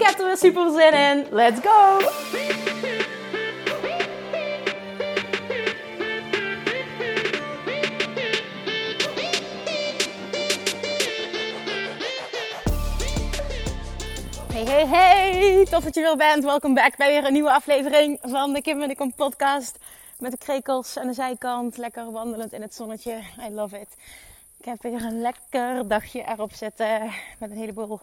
Ik heb er super zin in. Let's go! Hey, hey, hey! Tof dat je weer bent. Welkom back bij weer een nieuwe aflevering van de Kim en de Kom podcast. Met de krekels aan de zijkant. Lekker wandelend in het zonnetje. I love it. Ik heb weer een lekker dagje erop zitten. Met een heleboel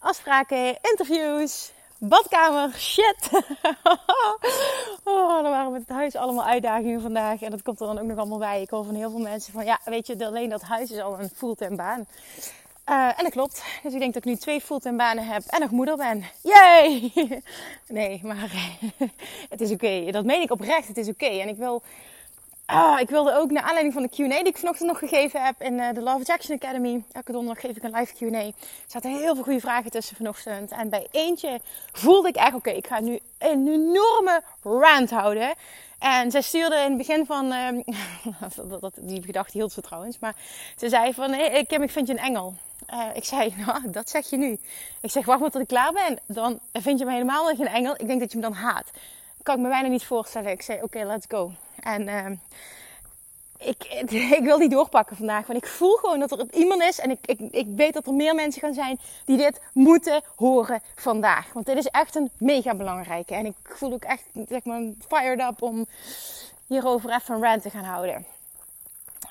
afspraken, interviews, badkamer, shit. oh, er waren met het huis allemaal uitdagingen vandaag. En dat komt er dan ook nog allemaal bij. Ik hoor van heel veel mensen van, ja, weet je, alleen dat huis is al een fulltime baan. Uh, en dat klopt. Dus ik denk dat ik nu twee fulltime banen heb en nog moeder ben. Yay! nee, maar het is oké. Dat meen ik oprecht. Het is oké. En ik wil Ah, ik wilde ook naar aanleiding van de Q&A die ik vanochtend nog gegeven heb in uh, de Love Action Academy. Elke donderdag geef ik een live Q&A. Er zaten heel veel goede vragen tussen vanochtend. En bij eentje voelde ik echt, oké, ik ga nu een enorme rant houden. En zij stuurde in het begin van, uh, die gedachte hield ze trouwens, maar ze zei van, hey, Kim, ik vind je een engel. Uh, ik zei, nou, dat zeg je nu. Ik zeg, wacht maar tot ik klaar ben. Dan vind je me helemaal geen engel. Ik denk dat je me dan haat. Kan ik me bijna niet voorstellen. Ik zei, oké, let's go. En uh, ik, ik wil die doorpakken vandaag. Want ik voel gewoon dat er iemand is. En ik, ik, ik weet dat er meer mensen gaan zijn die dit moeten horen vandaag. Want dit is echt een mega belangrijke. En ik voel ook echt zeg maar, fired up om hierover even een rant te gaan houden.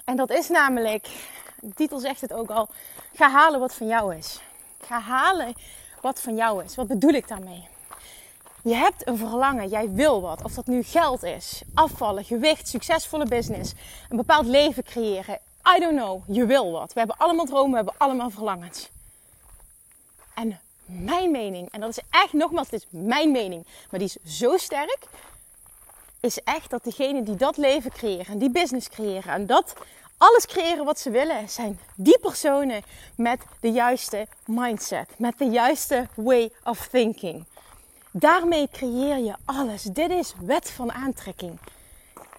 En dat is namelijk, de titel zegt het ook al, ga halen wat van jou is. Ga halen wat van jou is. Wat bedoel ik daarmee? Je hebt een verlangen, jij wil wat. Of dat nu geld is, afvallen, gewicht, succesvolle business, een bepaald leven creëren. I don't know, je wil wat. We hebben allemaal dromen, we hebben allemaal verlangens. En mijn mening, en dat is echt nogmaals, dit is mijn mening, maar die is zo sterk, is echt dat degenen die dat leven creëren, die business creëren en dat alles creëren wat ze willen, zijn die personen met de juiste mindset, met de juiste way of thinking. Daarmee creëer je alles. Dit is wet van aantrekking.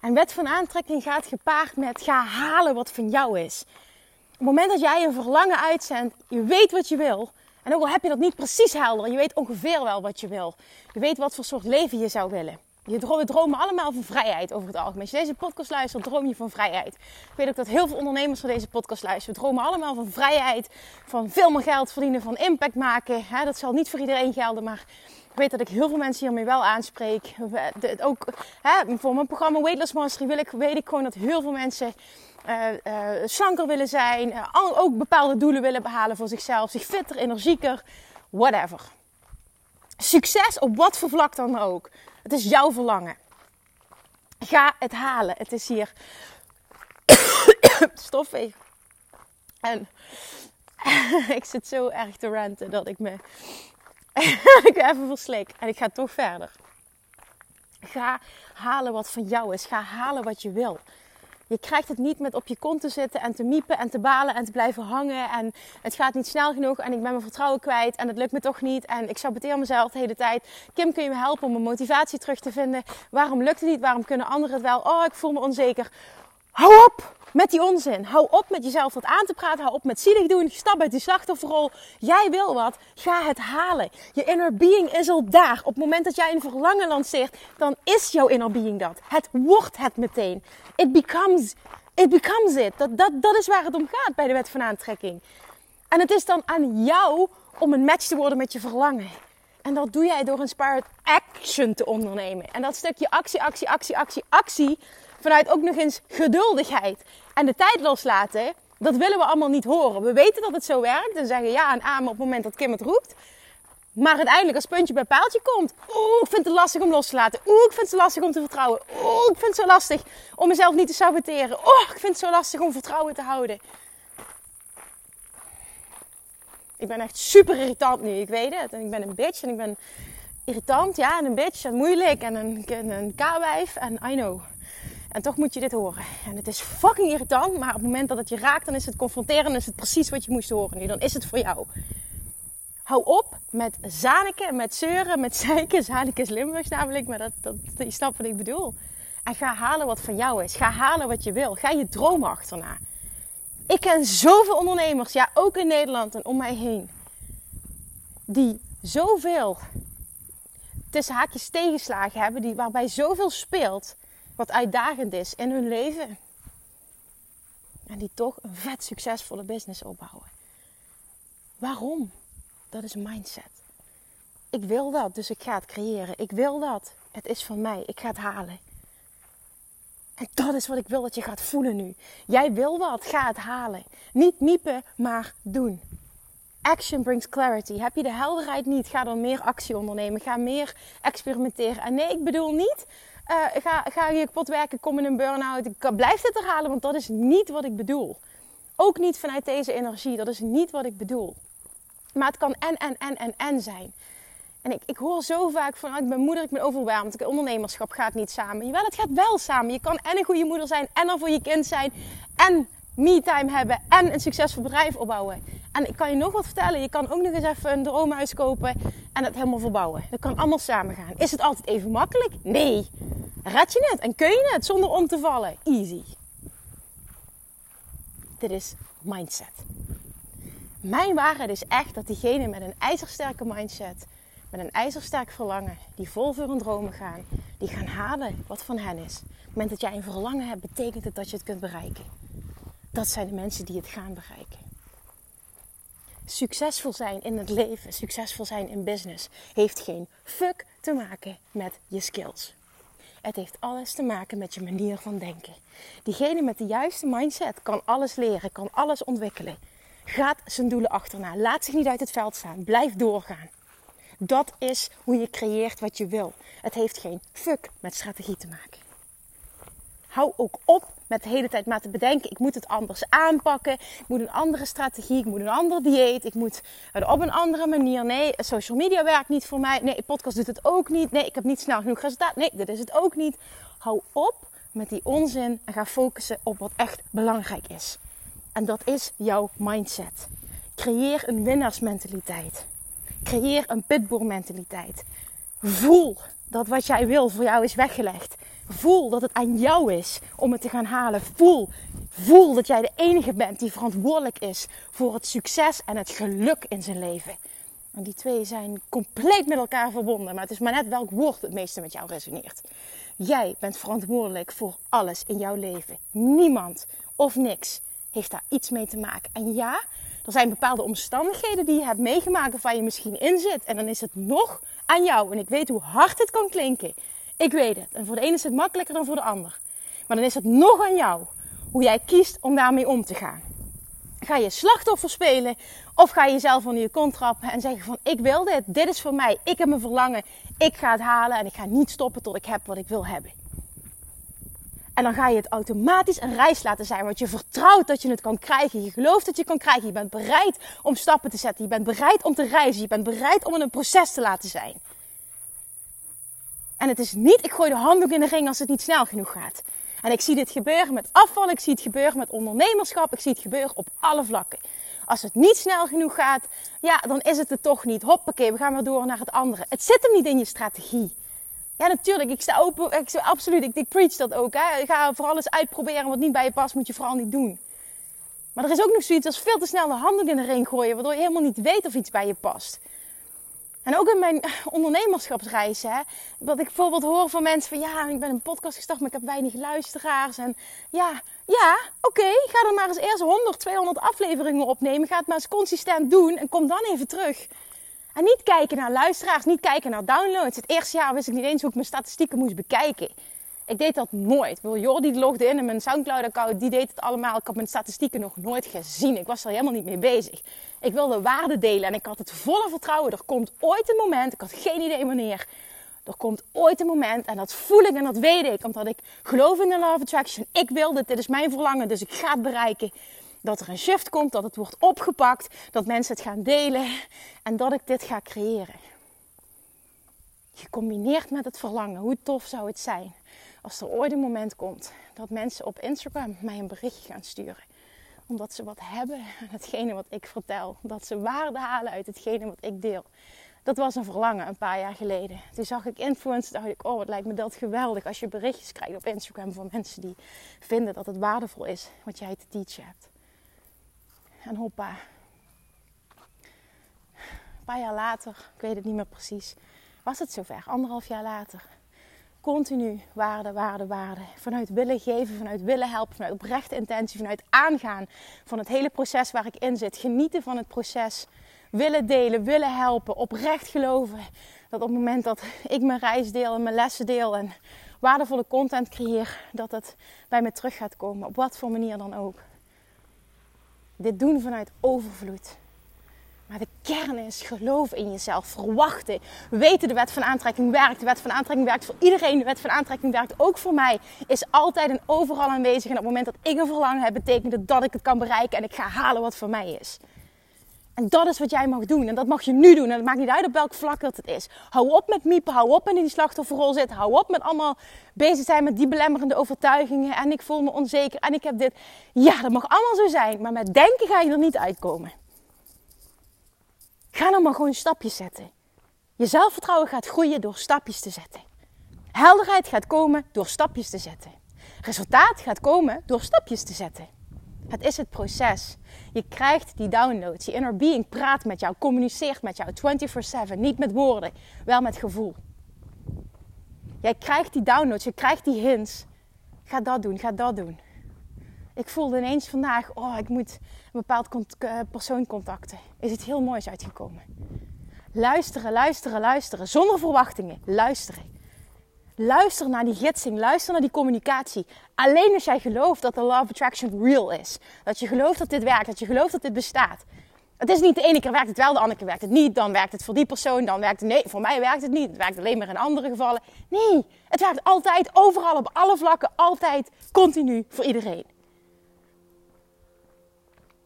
En wet van aantrekking gaat gepaard met ga halen wat van jou is. Op het moment dat jij een verlangen uitzendt, je weet wat je wil. En ook al heb je dat niet precies helder, je weet ongeveer wel wat je wil. Je weet wat voor soort leven je zou willen. Je dromen allemaal van vrijheid over het algemeen. Als je deze podcast luistert, droom je van vrijheid. Ik weet ook dat heel veel ondernemers van deze podcast luisteren. We dromen allemaal van vrijheid, van veel meer geld verdienen, van impact maken. dat zal niet voor iedereen gelden, maar weet dat ik heel veel mensen hiermee wel aanspreek. Ook hè, voor mijn programma Weightless Mastery wil ik, weet ik gewoon dat heel veel mensen uh, uh, slanker willen zijn. Ook bepaalde doelen willen behalen voor zichzelf. Zich fitter, energieker, whatever. Succes op wat voor vlak dan ook. Het is jouw verlangen. Ga het halen. Het is hier stoffig. En ik zit zo erg te ranten dat ik me ik even verslik. En ik ga toch verder. Ga halen wat van jou is. Ga halen wat je wil. Je krijgt het niet met op je kont te zitten en te miepen en te balen en te blijven hangen. En het gaat niet snel genoeg en ik ben mijn vertrouwen kwijt en het lukt me toch niet. En ik saboteer mezelf de hele tijd. Kim, kun je me helpen om mijn motivatie terug te vinden? Waarom lukt het niet? Waarom kunnen anderen het wel? Oh, ik voel me onzeker. Hou op met die onzin. Hou op met jezelf wat aan te praten. Hou op met zielig doen. Stap uit die slachtofferrol. Jij wil wat. Ga het halen. Je inner being is al daar. Op het moment dat jij een verlangen lanceert, dan is jouw inner being dat. Het wordt het meteen. It becomes it. Becomes it. Dat, dat, dat is waar het om gaat bij de wet van aantrekking. En het is dan aan jou om een match te worden met je verlangen. En dat doe jij door inspired action te ondernemen. En dat stukje actie, actie, actie, actie, actie vanuit ook nog eens geduldigheid en de tijd loslaten, dat willen we allemaal niet horen. We weten dat het zo werkt en zeggen ja en amen op het moment dat Kim het roept. Maar uiteindelijk als puntje bij paaltje komt, oeh, ik vind het lastig om los te laten. Oeh, ik vind het lastig om te vertrouwen. Oeh, ik vind het zo lastig om mezelf niet te saboteren. Oeh, ik vind het zo lastig om vertrouwen te houden. Ik ben echt super irritant nu, ik weet het. En ik ben een bitch en ik ben Irritant, ja, en een bitch en moeilijk en een, een, een K-wijf en I know. En toch moet je dit horen. En het is fucking irritant, maar op het moment dat het je raakt, dan is het confronterend. is het precies wat je moest horen nu. Dan is het voor jou. Hou op met zaniken, met zeuren, met zeiken. Zaniken is Limburgs namelijk, maar dat, dat, je snapt wat ik bedoel. En ga halen wat van jou is. Ga halen wat je wil. Ga je dromen achterna. Ik ken zoveel ondernemers, ja, ook in Nederland en om mij heen, die zoveel tussen haakjes tegenslagen hebben, die, waarbij zoveel speelt wat uitdagend is in hun leven. En die toch een vet succesvolle business opbouwen. Waarom? Dat is mindset. Ik wil dat, dus ik ga het creëren. Ik wil dat. Het is van mij. Ik ga het halen. En dat is wat ik wil dat je gaat voelen nu. Jij wil wat, ga het halen. Niet miepen, maar doen. Action brings clarity. Heb je de helderheid niet, ga dan meer actie ondernemen. Ga meer experimenteren. En nee, ik bedoel niet, uh, ga, ga je kapot werken, kom in een burn-out. Ik blijf dit herhalen, want dat is niet wat ik bedoel. Ook niet vanuit deze energie, dat is niet wat ik bedoel. Maar het kan en, en, en, en, en zijn. En ik, ik hoor zo vaak van, ah, ik ben moeder, ik ben overweldigd. Ondernemerschap gaat niet samen. Jawel, het gaat wel samen. Je kan en een goede moeder zijn, en er voor je kind zijn, en me-time hebben, en een succesvol bedrijf opbouwen. En ik kan je nog wat vertellen. Je kan ook nog eens even een droomhuis kopen en het helemaal verbouwen. Dat kan allemaal samen gaan. Is het altijd even makkelijk? Nee. Red je het en kun je het zonder om te vallen? Easy. Dit is mindset. Mijn waarheid is echt dat diegene met een ijzersterke mindset, met een ijzersterk verlangen, die vol voor hun dromen gaan, die gaan halen wat van hen is. Op het moment dat jij een verlangen hebt, betekent het dat je het kunt bereiken. Dat zijn de mensen die het gaan bereiken. Succesvol zijn in het leven, succesvol zijn in business, heeft geen fuck te maken met je skills. Het heeft alles te maken met je manier van denken. Diegene met de juiste mindset kan alles leren, kan alles ontwikkelen. Gaat zijn doelen achterna. Laat zich niet uit het veld staan. Blijf doorgaan. Dat is hoe je creëert wat je wil. Het heeft geen fuck met strategie te maken. Hou ook op met de hele tijd maar te bedenken: ik moet het anders aanpakken. Ik moet een andere strategie. Ik moet een ander dieet. Ik moet het op een andere manier. Nee, social media werkt niet voor mij. Nee, podcast doet het ook niet. Nee, ik heb niet snel genoeg resultaat. Nee, dit is het ook niet. Hou op met die onzin en ga focussen op wat echt belangrijk is. En dat is jouw mindset. Creëer een winnaarsmentaliteit. Creëer een pitbull-mentaliteit. Voel dat wat jij wil voor jou is weggelegd. Voel dat het aan jou is om het te gaan halen. Voel, voel dat jij de enige bent die verantwoordelijk is voor het succes en het geluk in zijn leven. En die twee zijn compleet met elkaar verbonden, maar het is maar net welk woord het meeste met jou resoneert. Jij bent verantwoordelijk voor alles in jouw leven. Niemand of niks heeft daar iets mee te maken. En ja, er zijn bepaalde omstandigheden die je hebt meegemaakt waar je misschien in zit. En dan is het nog aan jou. En ik weet hoe hard het kan klinken. Ik weet het. En voor de ene is het makkelijker dan voor de ander. Maar dan is het nog aan jou hoe jij kiest om daarmee om te gaan. Ga je slachtoffer spelen of ga je jezelf onder je kont trappen en zeggen van ik wil dit, dit is voor mij, ik heb mijn verlangen, ik ga het halen en ik ga niet stoppen tot ik heb wat ik wil hebben. En dan ga je het automatisch een reis laten zijn. Want je vertrouwt dat je het kan krijgen. Je gelooft dat je het kan krijgen. Je bent bereid om stappen te zetten. Je bent bereid om te reizen. Je bent bereid om in een proces te laten zijn. En het is niet, ik gooi de handdoek in de ring als het niet snel genoeg gaat. En ik zie dit gebeuren met afval. Ik zie het gebeuren met ondernemerschap. Ik zie het gebeuren op alle vlakken. Als het niet snel genoeg gaat, ja, dan is het er toch niet. Hoppakee, we gaan weer door naar het andere. Het zit hem niet in je strategie. Ja, natuurlijk. Ik sta open. Ik, absoluut. Ik, preach dat ook. Hè. Ga voor alles uitproberen wat niet bij je past, moet je vooral niet doen. Maar er is ook nog zoiets als veel te snel de handen in de ring gooien, waardoor je helemaal niet weet of iets bij je past. En ook in mijn ondernemerschapsreis, hè, wat ik bijvoorbeeld hoor van mensen van ja, ik ben een podcast gestart, maar ik heb weinig luisteraars. En ja, ja, oké, ga dan maar eens eerst 100, 200 afleveringen opnemen. Ga het maar eens consistent doen en kom dan even terug. En niet kijken naar luisteraars, niet kijken naar downloads. Het eerste jaar wist ik niet eens hoe ik mijn statistieken moest bekijken. Ik deed dat nooit. Bedoel, Jordi logde in en mijn Soundcloud-account, die deed het allemaal. Ik had mijn statistieken nog nooit gezien. Ik was er helemaal niet mee bezig. Ik wilde waarde delen en ik had het volle vertrouwen. Er komt ooit een moment, ik had geen idee wanneer. Er komt ooit een moment en dat voel ik en dat weet ik. Omdat ik geloof in de of Attraction. Ik wil dit is mijn verlangen, dus ik ga het bereiken dat er een shift komt, dat het wordt opgepakt, dat mensen het gaan delen en dat ik dit ga creëren. Gecombineerd met het verlangen. Hoe tof zou het zijn als er ooit een moment komt dat mensen op Instagram mij een berichtje gaan sturen. Omdat ze wat hebben aan hetgene wat ik vertel. Dat ze waarde halen uit hetgene wat ik deel. Dat was een verlangen een paar jaar geleden. Toen zag ik influencers, dacht ik, oh wat lijkt me dat geweldig als je berichtjes krijgt op Instagram van mensen die vinden dat het waardevol is wat jij te teachen hebt. En hoppa. Een paar jaar later, ik weet het niet meer precies, was het zover. Anderhalf jaar later. Continu waarde, waarde, waarde. Vanuit willen geven, vanuit willen helpen, vanuit oprechte intentie, vanuit aangaan van het hele proces waar ik in zit. Genieten van het proces willen delen, willen helpen, oprecht geloven dat op het moment dat ik mijn reis deel en mijn lessen deel en waardevolle content creëer, dat het bij me terug gaat komen, op wat voor manier dan ook. Dit doen vanuit overvloed. Maar de kern is geloof in jezelf, verwachten, weten de wet van aantrekking werkt. De wet van aantrekking werkt voor iedereen, de wet van aantrekking werkt ook voor mij. Is altijd en overal aanwezig. En op het moment dat ik een verlangen heb, betekent het dat ik het kan bereiken en ik ga halen wat voor mij is. En dat is wat jij mag doen. En dat mag je nu doen. En het maakt niet uit op welk vlak dat het is. Hou op met miepen. Hou op met in die slachtofferrol zitten. Hou op met allemaal bezig zijn met die belemmerende overtuigingen. En ik voel me onzeker. En ik heb dit. Ja, dat mag allemaal zo zijn. Maar met denken ga je er niet uitkomen. Ga dan maar gewoon stapjes zetten. Je zelfvertrouwen gaat groeien door stapjes te zetten. Helderheid gaat komen door stapjes te zetten. Resultaat gaat komen door stapjes te zetten. Het is het proces. Je krijgt die downloads. Je inner being praat met jou, communiceert met jou 24/7. Niet met woorden, wel met gevoel. Jij krijgt die downloads, je krijgt die hints. Ga dat doen, ga dat doen. Ik voelde ineens vandaag, oh, ik moet een bepaald eh, persoon contacten. Is het heel moois uitgekomen. Luisteren, luisteren, luisteren. Zonder verwachtingen. Luisteren. Luister naar die gidsing, luister naar die communicatie. Alleen als jij gelooft dat de law attraction real is. Dat je gelooft dat dit werkt, dat je gelooft dat dit bestaat. Het is niet de ene keer werkt het wel, de andere keer werkt het niet. Dan werkt het voor die persoon, dan werkt het nee, voor mij werkt het niet. Het werkt alleen maar in andere gevallen. Nee, het werkt altijd, overal, op alle vlakken, altijd, continu, voor iedereen.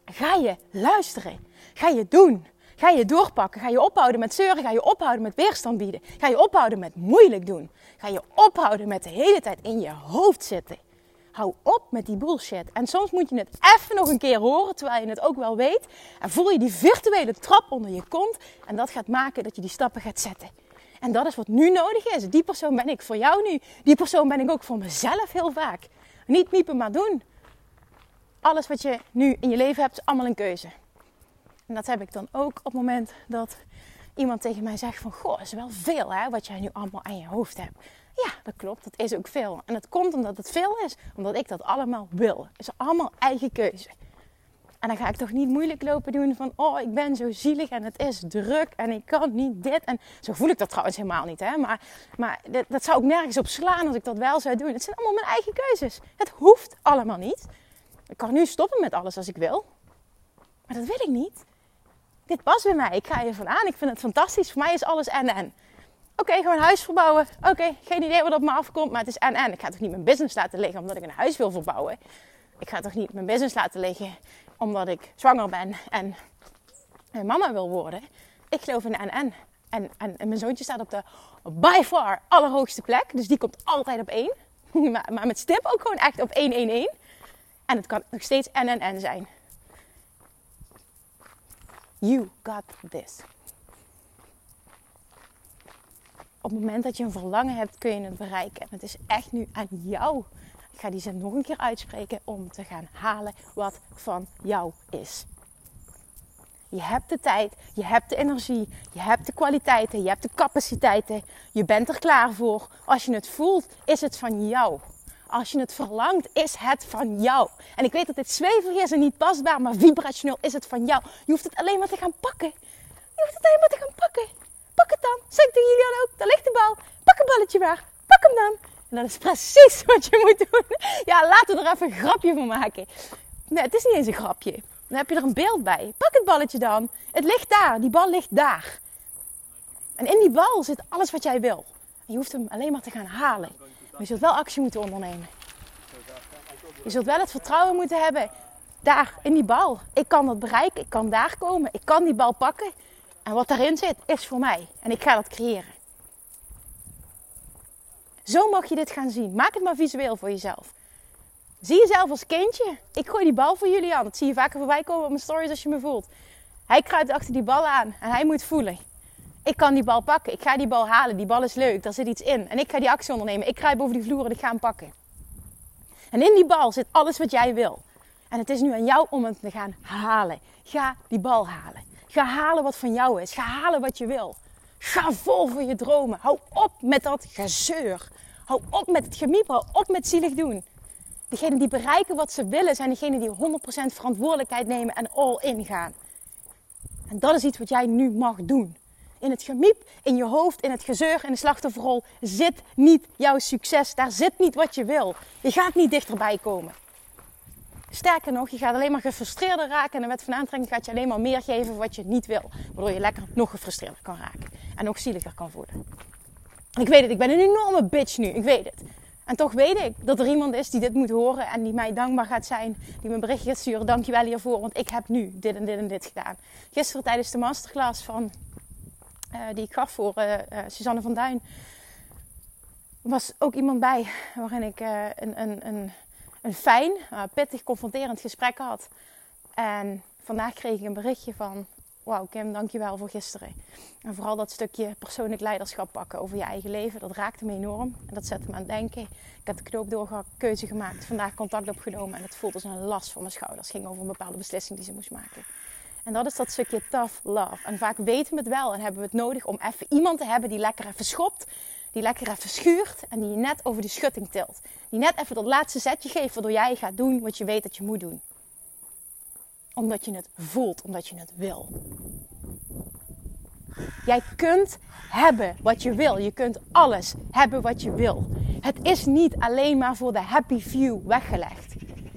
Ga je luisteren? Ga je doen? Ga je doorpakken? Ga je ophouden met zeuren? Ga je ophouden met weerstand bieden? Ga je ophouden met moeilijk doen? Ga je ophouden met de hele tijd in je hoofd zitten? Hou op met die bullshit. En soms moet je het even nog een keer horen, terwijl je het ook wel weet. En voel je die virtuele trap onder je kont. En dat gaat maken dat je die stappen gaat zetten. En dat is wat nu nodig is. Die persoon ben ik voor jou nu. Die persoon ben ik ook voor mezelf heel vaak. Niet miepen, maar doen. Alles wat je nu in je leven hebt, is allemaal een keuze. En dat heb ik dan ook op het moment dat iemand tegen mij zegt van... Goh, is wel veel hè, wat jij nu allemaal aan je hoofd hebt. Ja, dat klopt. Dat is ook veel. En het komt omdat het veel is. Omdat ik dat allemaal wil. Het is allemaal eigen keuze. En dan ga ik toch niet moeilijk lopen doen van... Oh, ik ben zo zielig en het is druk en ik kan niet dit. En zo voel ik dat trouwens helemaal niet. Hè? Maar, maar dat, dat zou ook nergens op slaan als ik dat wel zou doen. Het zijn allemaal mijn eigen keuzes. Het hoeft allemaal niet. Ik kan nu stoppen met alles als ik wil. Maar dat wil ik niet dit past bij mij. Ik ga hier van aan. Ik vind het fantastisch. Voor mij is alles en en. Oké, gewoon huis verbouwen. Oké, geen idee wat op me afkomt, maar het is en en. Ik ga toch niet mijn business laten liggen omdat ik een huis wil verbouwen. Ik ga toch niet mijn business laten liggen omdat ik zwanger ben en mama wil worden. Ik geloof in en en. En, mijn zoontje staat op de by far allerhoogste plek. Dus die komt altijd op één. maar, maar met stip ook gewoon echt op 1, 1, 1. En het kan nog steeds en en en zijn. You got this. Op het moment dat je een verlangen hebt, kun je het bereiken. En het is echt nu aan jou. Ik ga die zin nog een keer uitspreken om te gaan halen wat van jou is. Je hebt de tijd, je hebt de energie, je hebt de kwaliteiten, je hebt de capaciteiten. Je bent er klaar voor. Als je het voelt, is het van jou. Als je het verlangt, is het van jou. En ik weet dat dit zweverig is en niet pasbaar, maar vibrationeel is het van jou. Je hoeft het alleen maar te gaan pakken. Je hoeft het alleen maar te gaan pakken. Pak het dan. Zeg tegen jullie dan ook. Daar ligt de bal. Pak een balletje maar. Pak hem dan. En dat is precies wat je moet doen. Ja, laten we er even een grapje van maken. Nee, het is niet eens een grapje. Dan heb je er een beeld bij. Pak het balletje dan. Het ligt daar. Die bal ligt daar. En in die bal zit alles wat jij wil. Je hoeft hem alleen maar te gaan halen. Maar je zult wel actie moeten ondernemen. Je zult wel het vertrouwen moeten hebben. Daar, in die bal. Ik kan dat bereiken. Ik kan daar komen. Ik kan die bal pakken. En wat daarin zit, is voor mij. En ik ga dat creëren. Zo mag je dit gaan zien. Maak het maar visueel voor jezelf. Zie jezelf als kindje. Ik gooi die bal voor jullie aan. Dat zie je vaker voorbij komen op mijn stories als je me voelt. Hij kruipt achter die bal aan en hij moet voelen. Ik kan die bal pakken. Ik ga die bal halen. Die bal is leuk. Daar zit iets in. En ik ga die actie ondernemen. Ik kruip over die vloer en ik ga hem pakken. En in die bal zit alles wat jij wil. En het is nu aan jou om het te gaan halen. Ga die bal halen. Ga halen wat van jou is. Ga halen wat je wil. Ga vol voor je dromen. Hou op met dat gezeur. Hou op met het gemieper. Hou op met zielig doen. Degenen die bereiken wat ze willen, zijn degenen die 100% verantwoordelijkheid nemen en all in gaan. En dat is iets wat jij nu mag doen. In het gemiep, in je hoofd, in het gezeur, in de slachtofferrol zit niet jouw succes. Daar zit niet wat je wil. Je gaat niet dichterbij komen. Sterker nog, je gaat alleen maar gefrustreerder raken. En de wet van aantrekking gaat je alleen maar meer geven wat je niet wil. Waardoor je lekker nog gefrustreerder kan raken. En nog zieliger kan voelen. Ik weet het, ik ben een enorme bitch nu. Ik weet het. En toch weet ik dat er iemand is die dit moet horen en die mij dankbaar gaat zijn. Die me een berichtje gaat sturen. Dankjewel hiervoor, want ik heb nu dit en dit en dit gedaan. Gisteren tijdens de masterclass van, die ik gaf voor uh, uh, Suzanne van Duin. Was ook iemand bij waarin ik een, een, een, een fijn, pittig, confronterend gesprek had. En vandaag kreeg ik een berichtje van wauw Kim, dankjewel voor gisteren. En vooral dat stukje persoonlijk leiderschap pakken over je eigen leven, dat raakte me enorm. En dat zette me aan het denken. Ik heb de knoop doorgehakt, keuze gemaakt, vandaag contact opgenomen. En het voelde als een last van mijn schouders. Het ging over een bepaalde beslissing die ze moest maken. En dat is dat stukje tough love. En vaak weten we het wel en hebben we het nodig om even iemand te hebben die lekker even schopt. Die lekker even schuurt en die je net over die schutting tilt. Die net even dat laatste zetje geeft waardoor jij gaat doen wat je weet dat je moet doen omdat je het voelt, omdat je het wil. Jij kunt hebben wat je wil. Je kunt alles hebben wat je wil. Het is niet alleen maar voor de happy few weggelegd.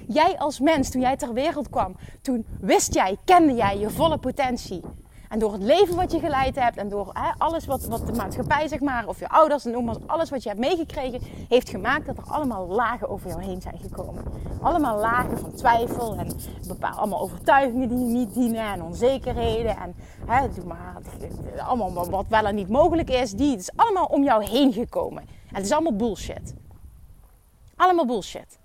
Jij als mens, toen jij ter wereld kwam, toen wist jij, kende jij je volle potentie. En door het leven wat je geleid hebt en door hè, alles wat, wat de maatschappij, zeg maar, of je ouders en noem alles wat je hebt meegekregen, heeft gemaakt dat er allemaal lagen over jou heen zijn gekomen. Allemaal lagen van twijfel en bepaal, allemaal overtuigingen die je niet dienen en onzekerheden en hè, doe maar, allemaal wat wel en niet mogelijk is. Die, het is allemaal om jou heen gekomen. En het is allemaal bullshit. Allemaal bullshit.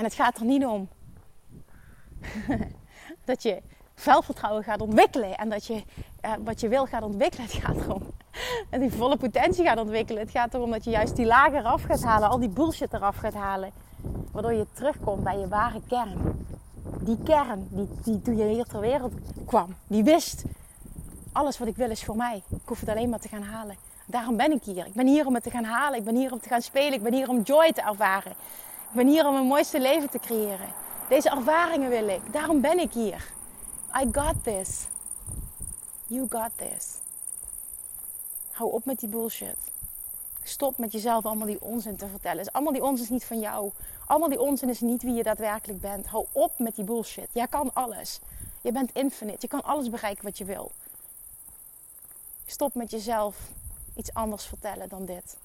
En het gaat er niet om dat je zelfvertrouwen gaat ontwikkelen. En dat je uh, wat je wil gaat ontwikkelen. Het gaat erom dat die volle potentie gaat ontwikkelen. Het gaat erom dat je juist die lagen eraf gaat halen. Al die bullshit eraf gaat halen. Waardoor je terugkomt bij je ware kern. Die kern die, die toen je hier ter wereld kwam. Die wist. Alles wat ik wil is voor mij. Ik hoef het alleen maar te gaan halen. Daarom ben ik hier. Ik ben hier om het te gaan halen. Ik ben hier om te gaan spelen. Ik ben hier om joy te ervaren. Ik ben hier om een mooiste leven te creëren. Deze ervaringen wil ik. Daarom ben ik hier. I got this. You got this. Hou op met die bullshit. Stop met jezelf allemaal die onzin te vertellen. Allemaal die onzin is niet van jou. Allemaal die onzin is niet wie je daadwerkelijk bent. Hou op met die bullshit. Jij kan alles. Je bent infinite. Je kan alles bereiken wat je wil. Stop met jezelf iets anders vertellen dan dit.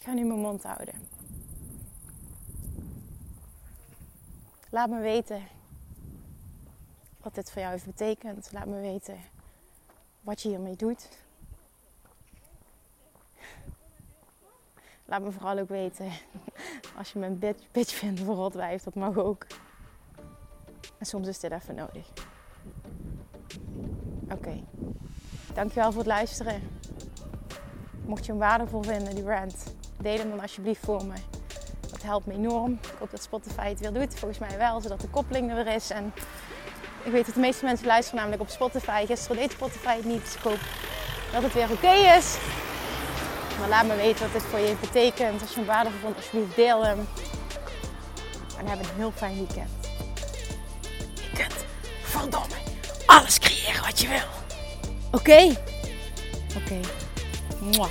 Ik ga nu mijn mond houden. Laat me weten wat dit voor jou heeft betekend. Laat me weten wat je hiermee doet. Laat me vooral ook weten als je een bitch, bitch vindt voor rotwijf. Dat mag ook. En soms is dit even nodig. Oké. Dankjewel voor het luisteren. Mocht je hem waardevol vinden, die rant, deel hem dan alsjeblieft voor me. Het helpt me enorm. Ik hoop dat Spotify het weer doet. Volgens mij wel, zodat de koppeling er weer is. En ik weet dat de meeste mensen luisteren namelijk op Spotify. Gisteren deed Spotify het niet. Dus ik hoop dat het weer oké is. Maar laat me weten wat dit voor je betekent. Als je hem waardevol vond, alsjeblieft deel hem. En heb een heel fijn weekend. Je kunt, verdomme, alles creëren wat je wil. Oké? Oké. Okay.